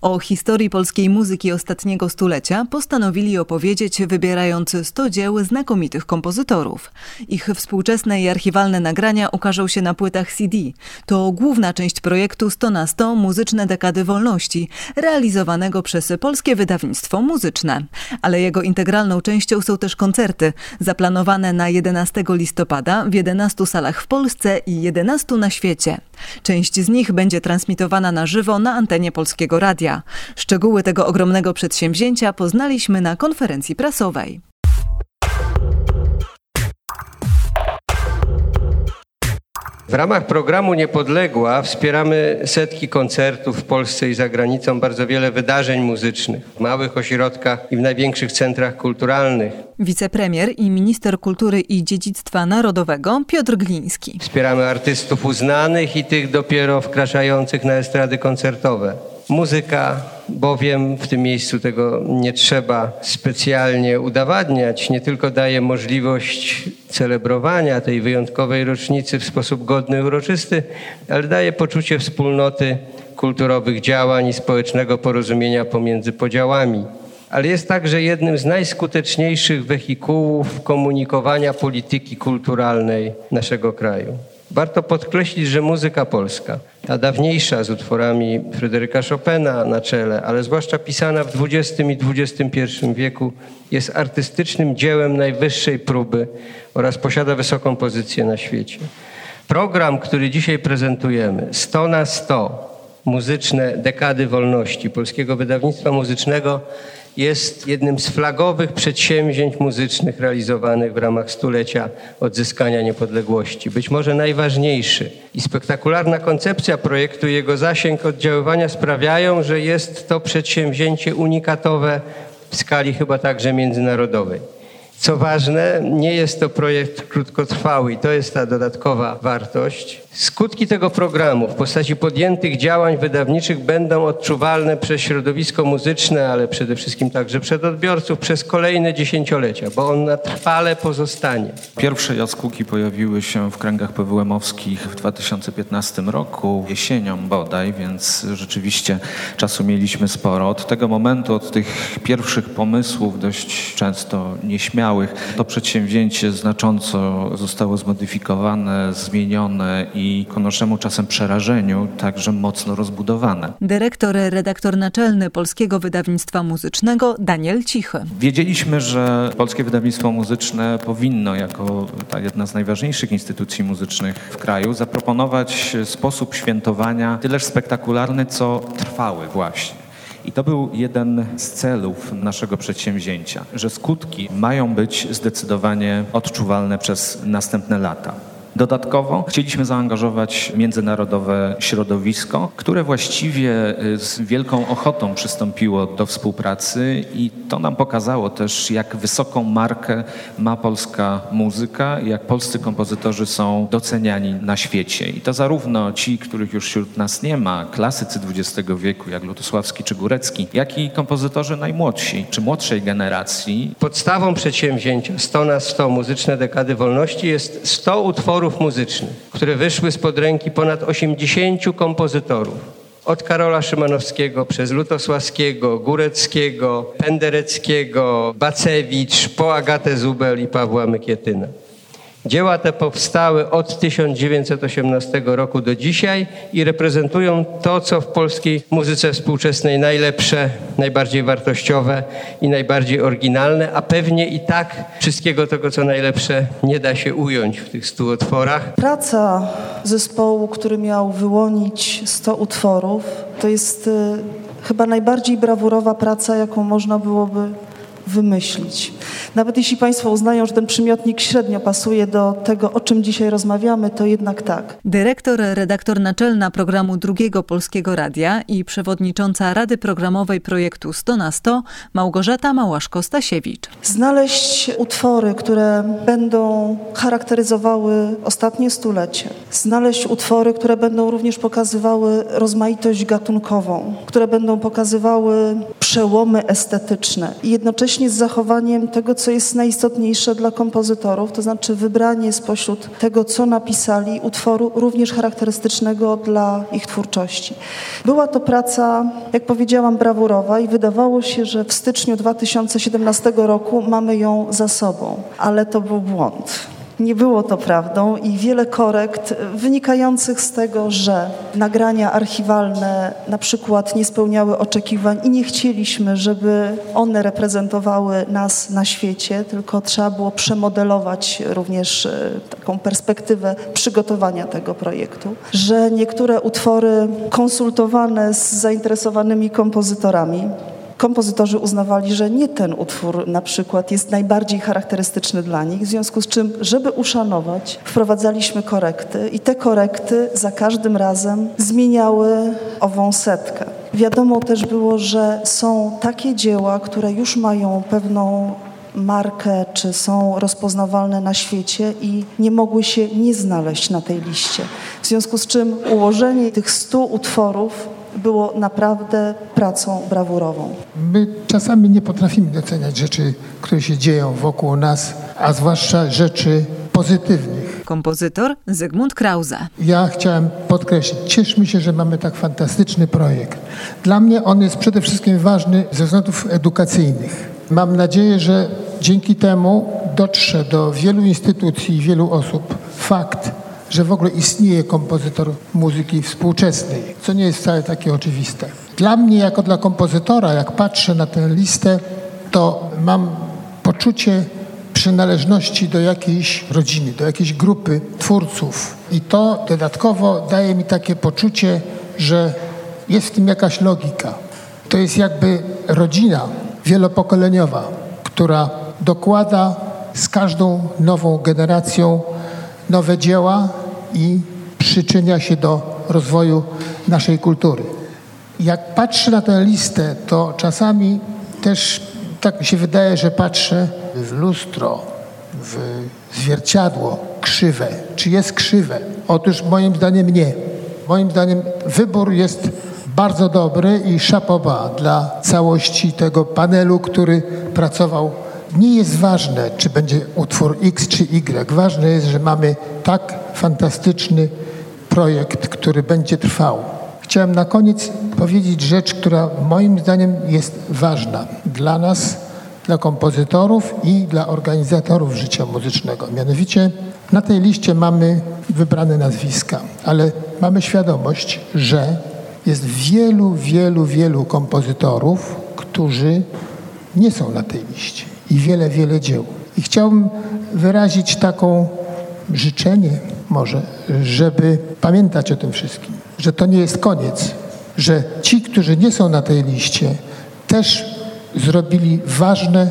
O historii polskiej muzyki ostatniego stulecia postanowili opowiedzieć, wybierając 100 dzieł znakomitych kompozytorów. Ich współczesne i archiwalne nagrania ukażą się na płytach CD. To główna część projektu 100 na 100 Muzyczne Dekady Wolności, realizowanego przez Polskie Wydawnictwo Muzyczne. Ale jego integralną częścią są też koncerty, zaplanowane na 11 listopada w 11 salach w Polsce i 11 na świecie. Część z nich będzie transmitowana na żywo na antenie Polskiego Radia. Szczegóły tego ogromnego przedsięwzięcia poznaliśmy na konferencji prasowej. W ramach programu Niepodległa wspieramy setki koncertów w Polsce i za granicą, bardzo wiele wydarzeń muzycznych w małych ośrodkach i w największych centrach kulturalnych. Wicepremier i minister kultury i dziedzictwa narodowego Piotr Gliński. Wspieramy artystów uznanych i tych dopiero wkraczających na estrady koncertowe. Muzyka, bowiem w tym miejscu tego nie trzeba specjalnie udowadniać, nie tylko daje możliwość celebrowania tej wyjątkowej rocznicy w sposób godny i uroczysty, ale daje poczucie wspólnoty kulturowych działań i społecznego porozumienia pomiędzy podziałami. Ale jest także jednym z najskuteczniejszych wehikułów komunikowania polityki kulturalnej naszego kraju. Warto podkreślić, że muzyka polska, ta dawniejsza z utworami Fryderyka Chopina na czele, ale zwłaszcza pisana w XX i XXI wieku, jest artystycznym dziełem najwyższej próby oraz posiada wysoką pozycję na świecie. Program, który dzisiaj prezentujemy, 100 na 100, muzyczne dekady wolności Polskiego Wydawnictwa Muzycznego, jest jednym z flagowych przedsięwzięć muzycznych realizowanych w ramach stulecia odzyskania niepodległości. Być może najważniejszy i spektakularna koncepcja projektu i jego zasięg oddziaływania sprawiają, że jest to przedsięwzięcie unikatowe w skali chyba także międzynarodowej. Co ważne, nie jest to projekt krótkotrwały i to jest ta dodatkowa wartość. Skutki tego programu w postaci podjętych działań wydawniczych będą odczuwalne przez środowisko muzyczne, ale przede wszystkim także przez odbiorców przez kolejne dziesięciolecia, bo on na trwale pozostanie. Pierwsze jaskółki pojawiły się w kręgach PWM-owskich w 2015 roku, jesienią bodaj, więc rzeczywiście czasu mieliśmy sporo. Od tego momentu, od tych pierwszych pomysłów, dość często nieśmiałych, to przedsięwzięcie znacząco zostało zmodyfikowane, zmienione i i ku naszemu czasem przerażeniu także mocno rozbudowane. Dyrektor, redaktor naczelny Polskiego Wydawnictwa Muzycznego Daniel Cichy. Wiedzieliśmy, że Polskie Wydawnictwo Muzyczne powinno jako ta jedna z najważniejszych instytucji muzycznych w kraju zaproponować sposób świętowania tyleż spektakularny, co trwały właśnie. I to był jeden z celów naszego przedsięwzięcia, że skutki mają być zdecydowanie odczuwalne przez następne lata. Dodatkowo chcieliśmy zaangażować międzynarodowe środowisko, które właściwie y, z wielką ochotą przystąpiło do współpracy i to nam pokazało też, jak wysoką markę ma polska muzyka, jak polscy kompozytorzy są doceniani na świecie. I to zarówno ci, których już wśród nas nie ma, klasycy XX wieku, jak Lutosławski czy Górecki, jak i kompozytorzy najmłodsi, czy młodszej generacji. Podstawą przedsięwzięcia 100 na 100 muzyczne dekady wolności jest 100 utworów utworów muzycznych, które wyszły spod ręki ponad 80 kompozytorów. Od Karola Szymanowskiego przez Lutosławskiego, Góreckiego, Pendereckiego, Bacewicz, po Agatę Zubel i Pawła Mykietyna. Dzieła te powstały od 1918 roku do dzisiaj i reprezentują to, co w polskiej muzyce współczesnej najlepsze, najbardziej wartościowe i najbardziej oryginalne, a pewnie i tak wszystkiego tego, co najlepsze, nie da się ująć w tych stu utworach. Praca zespołu, który miał wyłonić 100 utworów, to jest y, chyba najbardziej brawurowa praca, jaką można byłoby wymyślić. Nawet jeśli Państwo uznają, że ten przymiotnik średnio pasuje do tego, o czym dzisiaj rozmawiamy, to jednak tak. Dyrektor, redaktor naczelna programu Drugiego Polskiego Radia i przewodnicząca Rady Programowej projektu 100 na 100 Małgorzata Małaszko-Stasiewicz. Znaleźć utwory, które będą charakteryzowały ostatnie stulecie. Znaleźć utwory, które będą również pokazywały rozmaitość gatunkową, które będą pokazywały przełomy estetyczne i jednocześnie jednocześnie z zachowaniem tego, co jest najistotniejsze dla kompozytorów, to znaczy wybranie spośród tego, co napisali, utworu również charakterystycznego dla ich twórczości. Była to praca, jak powiedziałam, brawurowa i wydawało się, że w styczniu 2017 roku mamy ją za sobą, ale to był błąd. Nie było to prawdą i wiele korekt wynikających z tego, że nagrania archiwalne na przykład nie spełniały oczekiwań i nie chcieliśmy, żeby one reprezentowały nas na świecie, tylko trzeba było przemodelować również e, taką perspektywę przygotowania tego projektu, że niektóre utwory konsultowane z zainteresowanymi kompozytorami kompozytorzy uznawali, że nie ten utwór na przykład jest najbardziej charakterystyczny dla nich, w związku z czym, żeby uszanować, wprowadzaliśmy korekty i te korekty za każdym razem zmieniały ową setkę. Wiadomo też było, że są takie dzieła, które już mają pewną markę, czy są rozpoznawalne na świecie i nie mogły się nie znaleźć na tej liście. W związku z czym ułożenie tych stu utworów było naprawdę pracą brawurową. My czasami nie potrafimy doceniać rzeczy, które się dzieją wokół nas, a zwłaszcza rzeczy pozytywnych. Kompozytor Zygmunt Krause. Ja chciałem podkreślić, cieszmy się, że mamy tak fantastyczny projekt. Dla mnie on jest przede wszystkim ważny ze względów edukacyjnych. Mam nadzieję, że dzięki temu dotrze do wielu instytucji i wielu osób fakt, że w ogóle istnieje kompozytor muzyki współczesnej, co nie jest wcale takie oczywiste. Dla mnie, jako dla kompozytora, jak patrzę na tę listę, to mam poczucie przynależności do jakiejś rodziny, do jakiejś grupy twórców. I to dodatkowo daje mi takie poczucie, że jest w tym jakaś logika. To jest jakby rodzina wielopokoleniowa, która dokłada z każdą nową generacją nowe dzieła i przyczynia się do rozwoju naszej kultury. Jak patrzę na tę listę, to czasami też tak mi się wydaje, że patrzę w lustro, w zwierciadło krzywe. Czy jest krzywe? Otóż moim zdaniem nie. Moim zdaniem wybór jest bardzo dobry i szapoba dla całości tego panelu, który pracował nie jest ważne, czy będzie utwór X czy Y. Ważne jest, że mamy tak fantastyczny projekt, który będzie trwał. Chciałem na koniec powiedzieć rzecz, która moim zdaniem jest ważna dla nas, dla kompozytorów i dla organizatorów życia muzycznego. Mianowicie na tej liście mamy wybrane nazwiska, ale mamy świadomość, że jest wielu, wielu, wielu kompozytorów, którzy nie są na tej liście i wiele, wiele dzieł. I chciałbym wyrazić taką życzenie może, żeby pamiętać o tym wszystkim, że to nie jest koniec, że ci, którzy nie są na tej liście, też zrobili ważne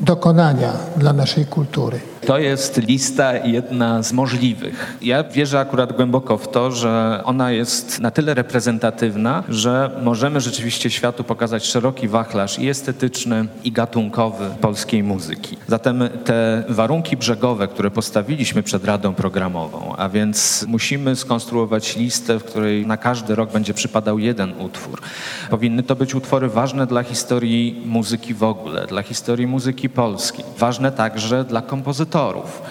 dokonania dla naszej kultury. To jest lista jedna z możliwych. Ja wierzę akurat głęboko w to, że ona jest na tyle reprezentatywna, że możemy rzeczywiście światu pokazać szeroki wachlarz i estetyczny, i gatunkowy polskiej muzyki. Zatem te warunki brzegowe, które postawiliśmy przed Radą Programową, a więc musimy skonstruować listę, w której na każdy rok będzie przypadał jeden utwór. Powinny to być utwory ważne dla historii muzyki w ogóle, dla historii muzyki polskiej, ważne także dla kompozytorów kompozytorów.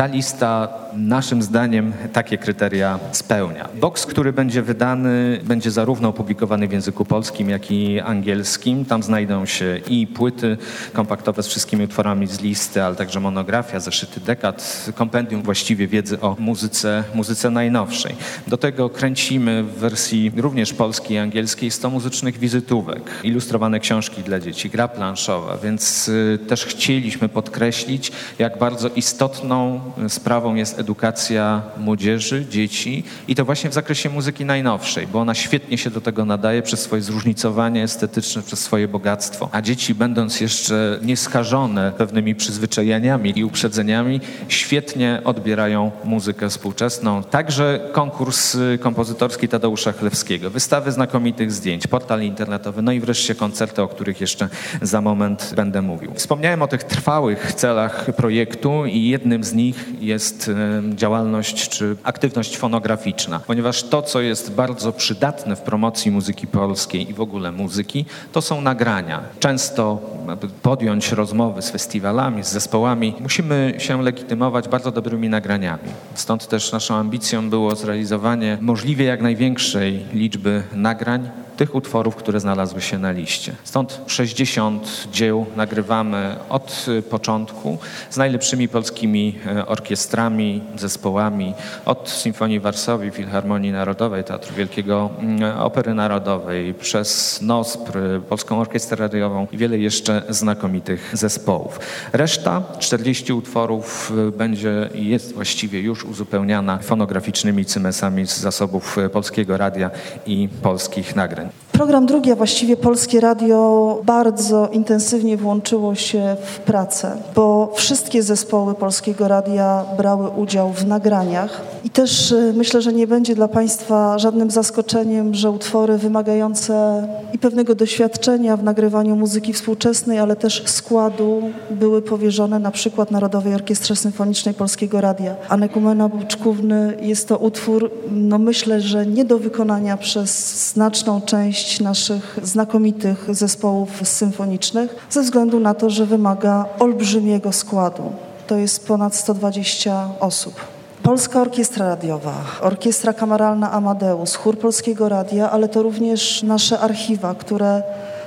Ta lista naszym zdaniem takie kryteria spełnia. Box, który będzie wydany, będzie zarówno opublikowany w języku polskim, jak i angielskim. Tam znajdą się i płyty kompaktowe z wszystkimi utworami z listy, ale także monografia, zeszyty dekad, kompendium właściwie wiedzy o muzyce, muzyce najnowszej. Do tego kręcimy w wersji również polskiej i angielskiej 100 muzycznych wizytówek, ilustrowane książki dla dzieci, gra planszowa, więc y, też chcieliśmy podkreślić, jak bardzo istotną sprawą jest edukacja młodzieży, dzieci i to właśnie w zakresie muzyki najnowszej, bo ona świetnie się do tego nadaje przez swoje zróżnicowanie estetyczne, przez swoje bogactwo. A dzieci, będąc jeszcze nieskażone pewnymi przyzwyczajeniami i uprzedzeniami, świetnie odbierają muzykę współczesną. Także konkurs kompozytorski Tadeusza Chlewskiego, wystawy znakomitych zdjęć, portal internetowy, no i wreszcie koncerty, o których jeszcze za moment będę mówił. Wspomniałem o tych trwałych celach projektu i jednym z nich jest działalność czy aktywność fonograficzna, ponieważ to, co jest bardzo przydatne w promocji muzyki polskiej i w ogóle muzyki, to są nagrania. Często aby podjąć rozmowy z festiwalami, z zespołami, musimy się legitymować bardzo dobrymi nagraniami. Stąd też naszą ambicją było zrealizowanie możliwie jak największej liczby nagrań tych utworów, które znalazły się na liście. Stąd 60 dzieł nagrywamy od początku z najlepszymi polskimi e, orkiestrami, zespołami, od Symfonii Warszawy, Filharmonii Narodowej, Teatru Wielkiego, mm, Opery Narodowej, przez NOSPR, Polską Orkiestrę Radiową i wiele jeszcze znakomitych zespołów. Reszta, 40 utworów, e, będzie jest właściwie już uzupełniana fonograficznymi cymesami z zasobów e, Polskiego Radia i polskich nagrań. Program drugi, a właściwie Polskie Radio bardzo intensywnie włączyło się w pracę, bo wszystkie zespoły Polskiego Radia brały udział w nagraniach. I też y, myślę, że nie będzie dla Państwa żadnym zaskoczeniem, że utwory wymagające i pewnego doświadczenia w nagrywaniu muzyki współczesnej, ale też składu były powierzone na przykład Narodowej Orkiestrze Symfonicznej Polskiego Radia. Anekumena Buczkówny jest to utwór, no myślę, że nie do wykonania przez znaczną część naszych znakomitych zespołów symfonicznych, ze względu na to, że wymaga olbrzymiego składu. To jest ponad 120 osób. Polska Orkiestra Radiowa, Orkiestra Kameralna Amadeus, Chór Polskiego Radia, ale to również nasze archiwa, które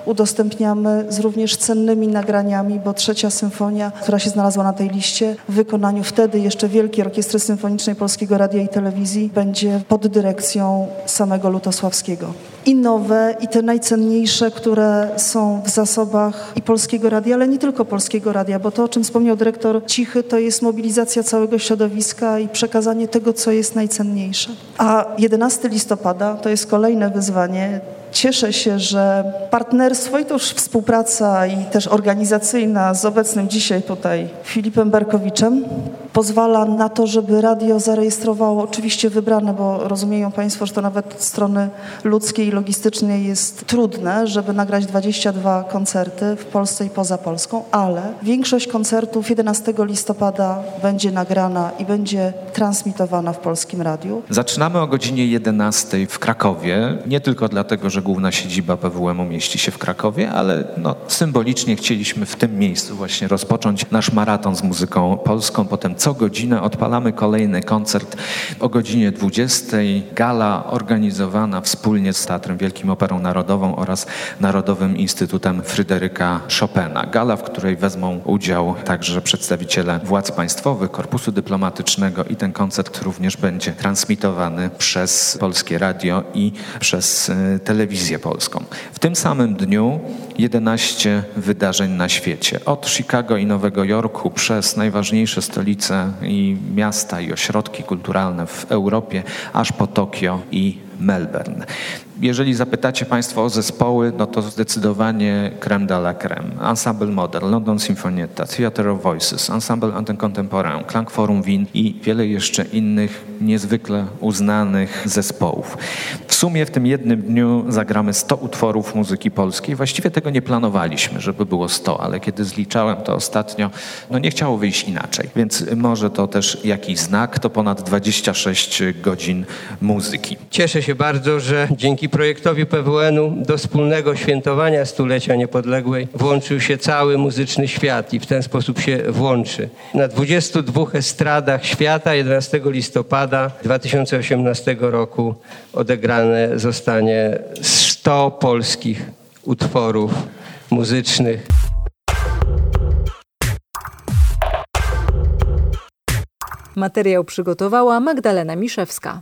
udostępniamy z również cennymi nagraniami, bo trzecia symfonia, która się znalazła na tej liście, w wykonaniu wtedy jeszcze Wielkiej Orkiestry Symfonicznej Polskiego Radia i Telewizji będzie pod dyrekcją samego Lutosławskiego. I nowe, i te najcenniejsze, które są w zasobach i Polskiego Radia, ale nie tylko Polskiego Radia, bo to, o czym wspomniał dyrektor Cichy, to jest mobilizacja całego środowiska i przekazanie tego, co jest najcenniejsze. A 11 listopada to jest kolejne wyzwanie, Cieszę się, że partnerstwo i to już współpraca i też organizacyjna z obecnym dzisiaj tutaj Filipem Berkowiczem pozwala na to, żeby radio zarejestrowało, oczywiście wybrane, bo rozumieją Państwo, że to nawet od strony ludzkiej i logistycznej jest trudne, żeby nagrać 22 koncerty w Polsce i poza Polską, ale większość koncertów 11 listopada będzie nagrana i będzie transmitowana w Polskim Radiu. Zaczynamy o godzinie 11 w Krakowie, nie tylko dlatego, że główna siedziba PWM-u mieści się w Krakowie, ale no, symbolicznie chcieliśmy w tym miejscu właśnie rozpocząć nasz maraton z muzyką polską, potem co godzinę odpalamy kolejny koncert o godzinie 20. Gala organizowana wspólnie z Teatrem Wielkim Operą Narodową oraz Narodowym Instytutem Fryderyka Chopina. Gala, w której wezmą udział także przedstawiciele władz państwowych, korpusu dyplomatycznego i ten koncert również będzie transmitowany przez Polskie Radio i przez e, telewizję polską. W tym samym dniu 11 wydarzeń na świecie. Od Chicago i Nowego Jorku przez najważniejsze stolice i miasta i ośrodki kulturalne w Europie, aż po Tokio i Melbourne. Jeżeli zapytacie Państwo o zespoły, no to zdecydowanie creme de la creme. Ensemble Modern, London Sinfonietta, Theatre of Voices, Ensemble Antycontemporain, Klang Forum Wien i wiele jeszcze innych niezwykle uznanych zespołów. W sumie w tym jednym dniu zagramy 100 utworów muzyki polskiej. Właściwie tego nie planowaliśmy, żeby było 100, ale kiedy zliczałem to ostatnio, no nie chciało wyjść inaczej. Więc może to też jakiś znak, to ponad 26 godzin muzyki. Cieszę się bardzo, że dzięki projektowi PWN-u do wspólnego świętowania stulecia niepodległej włączył się cały muzyczny świat i w ten sposób się włączy. Na 22 estradach świata 11 listopada 2018 roku odegrane zostanie 100 polskich utworów muzycznych. Materiał przygotowała Magdalena Miszewska.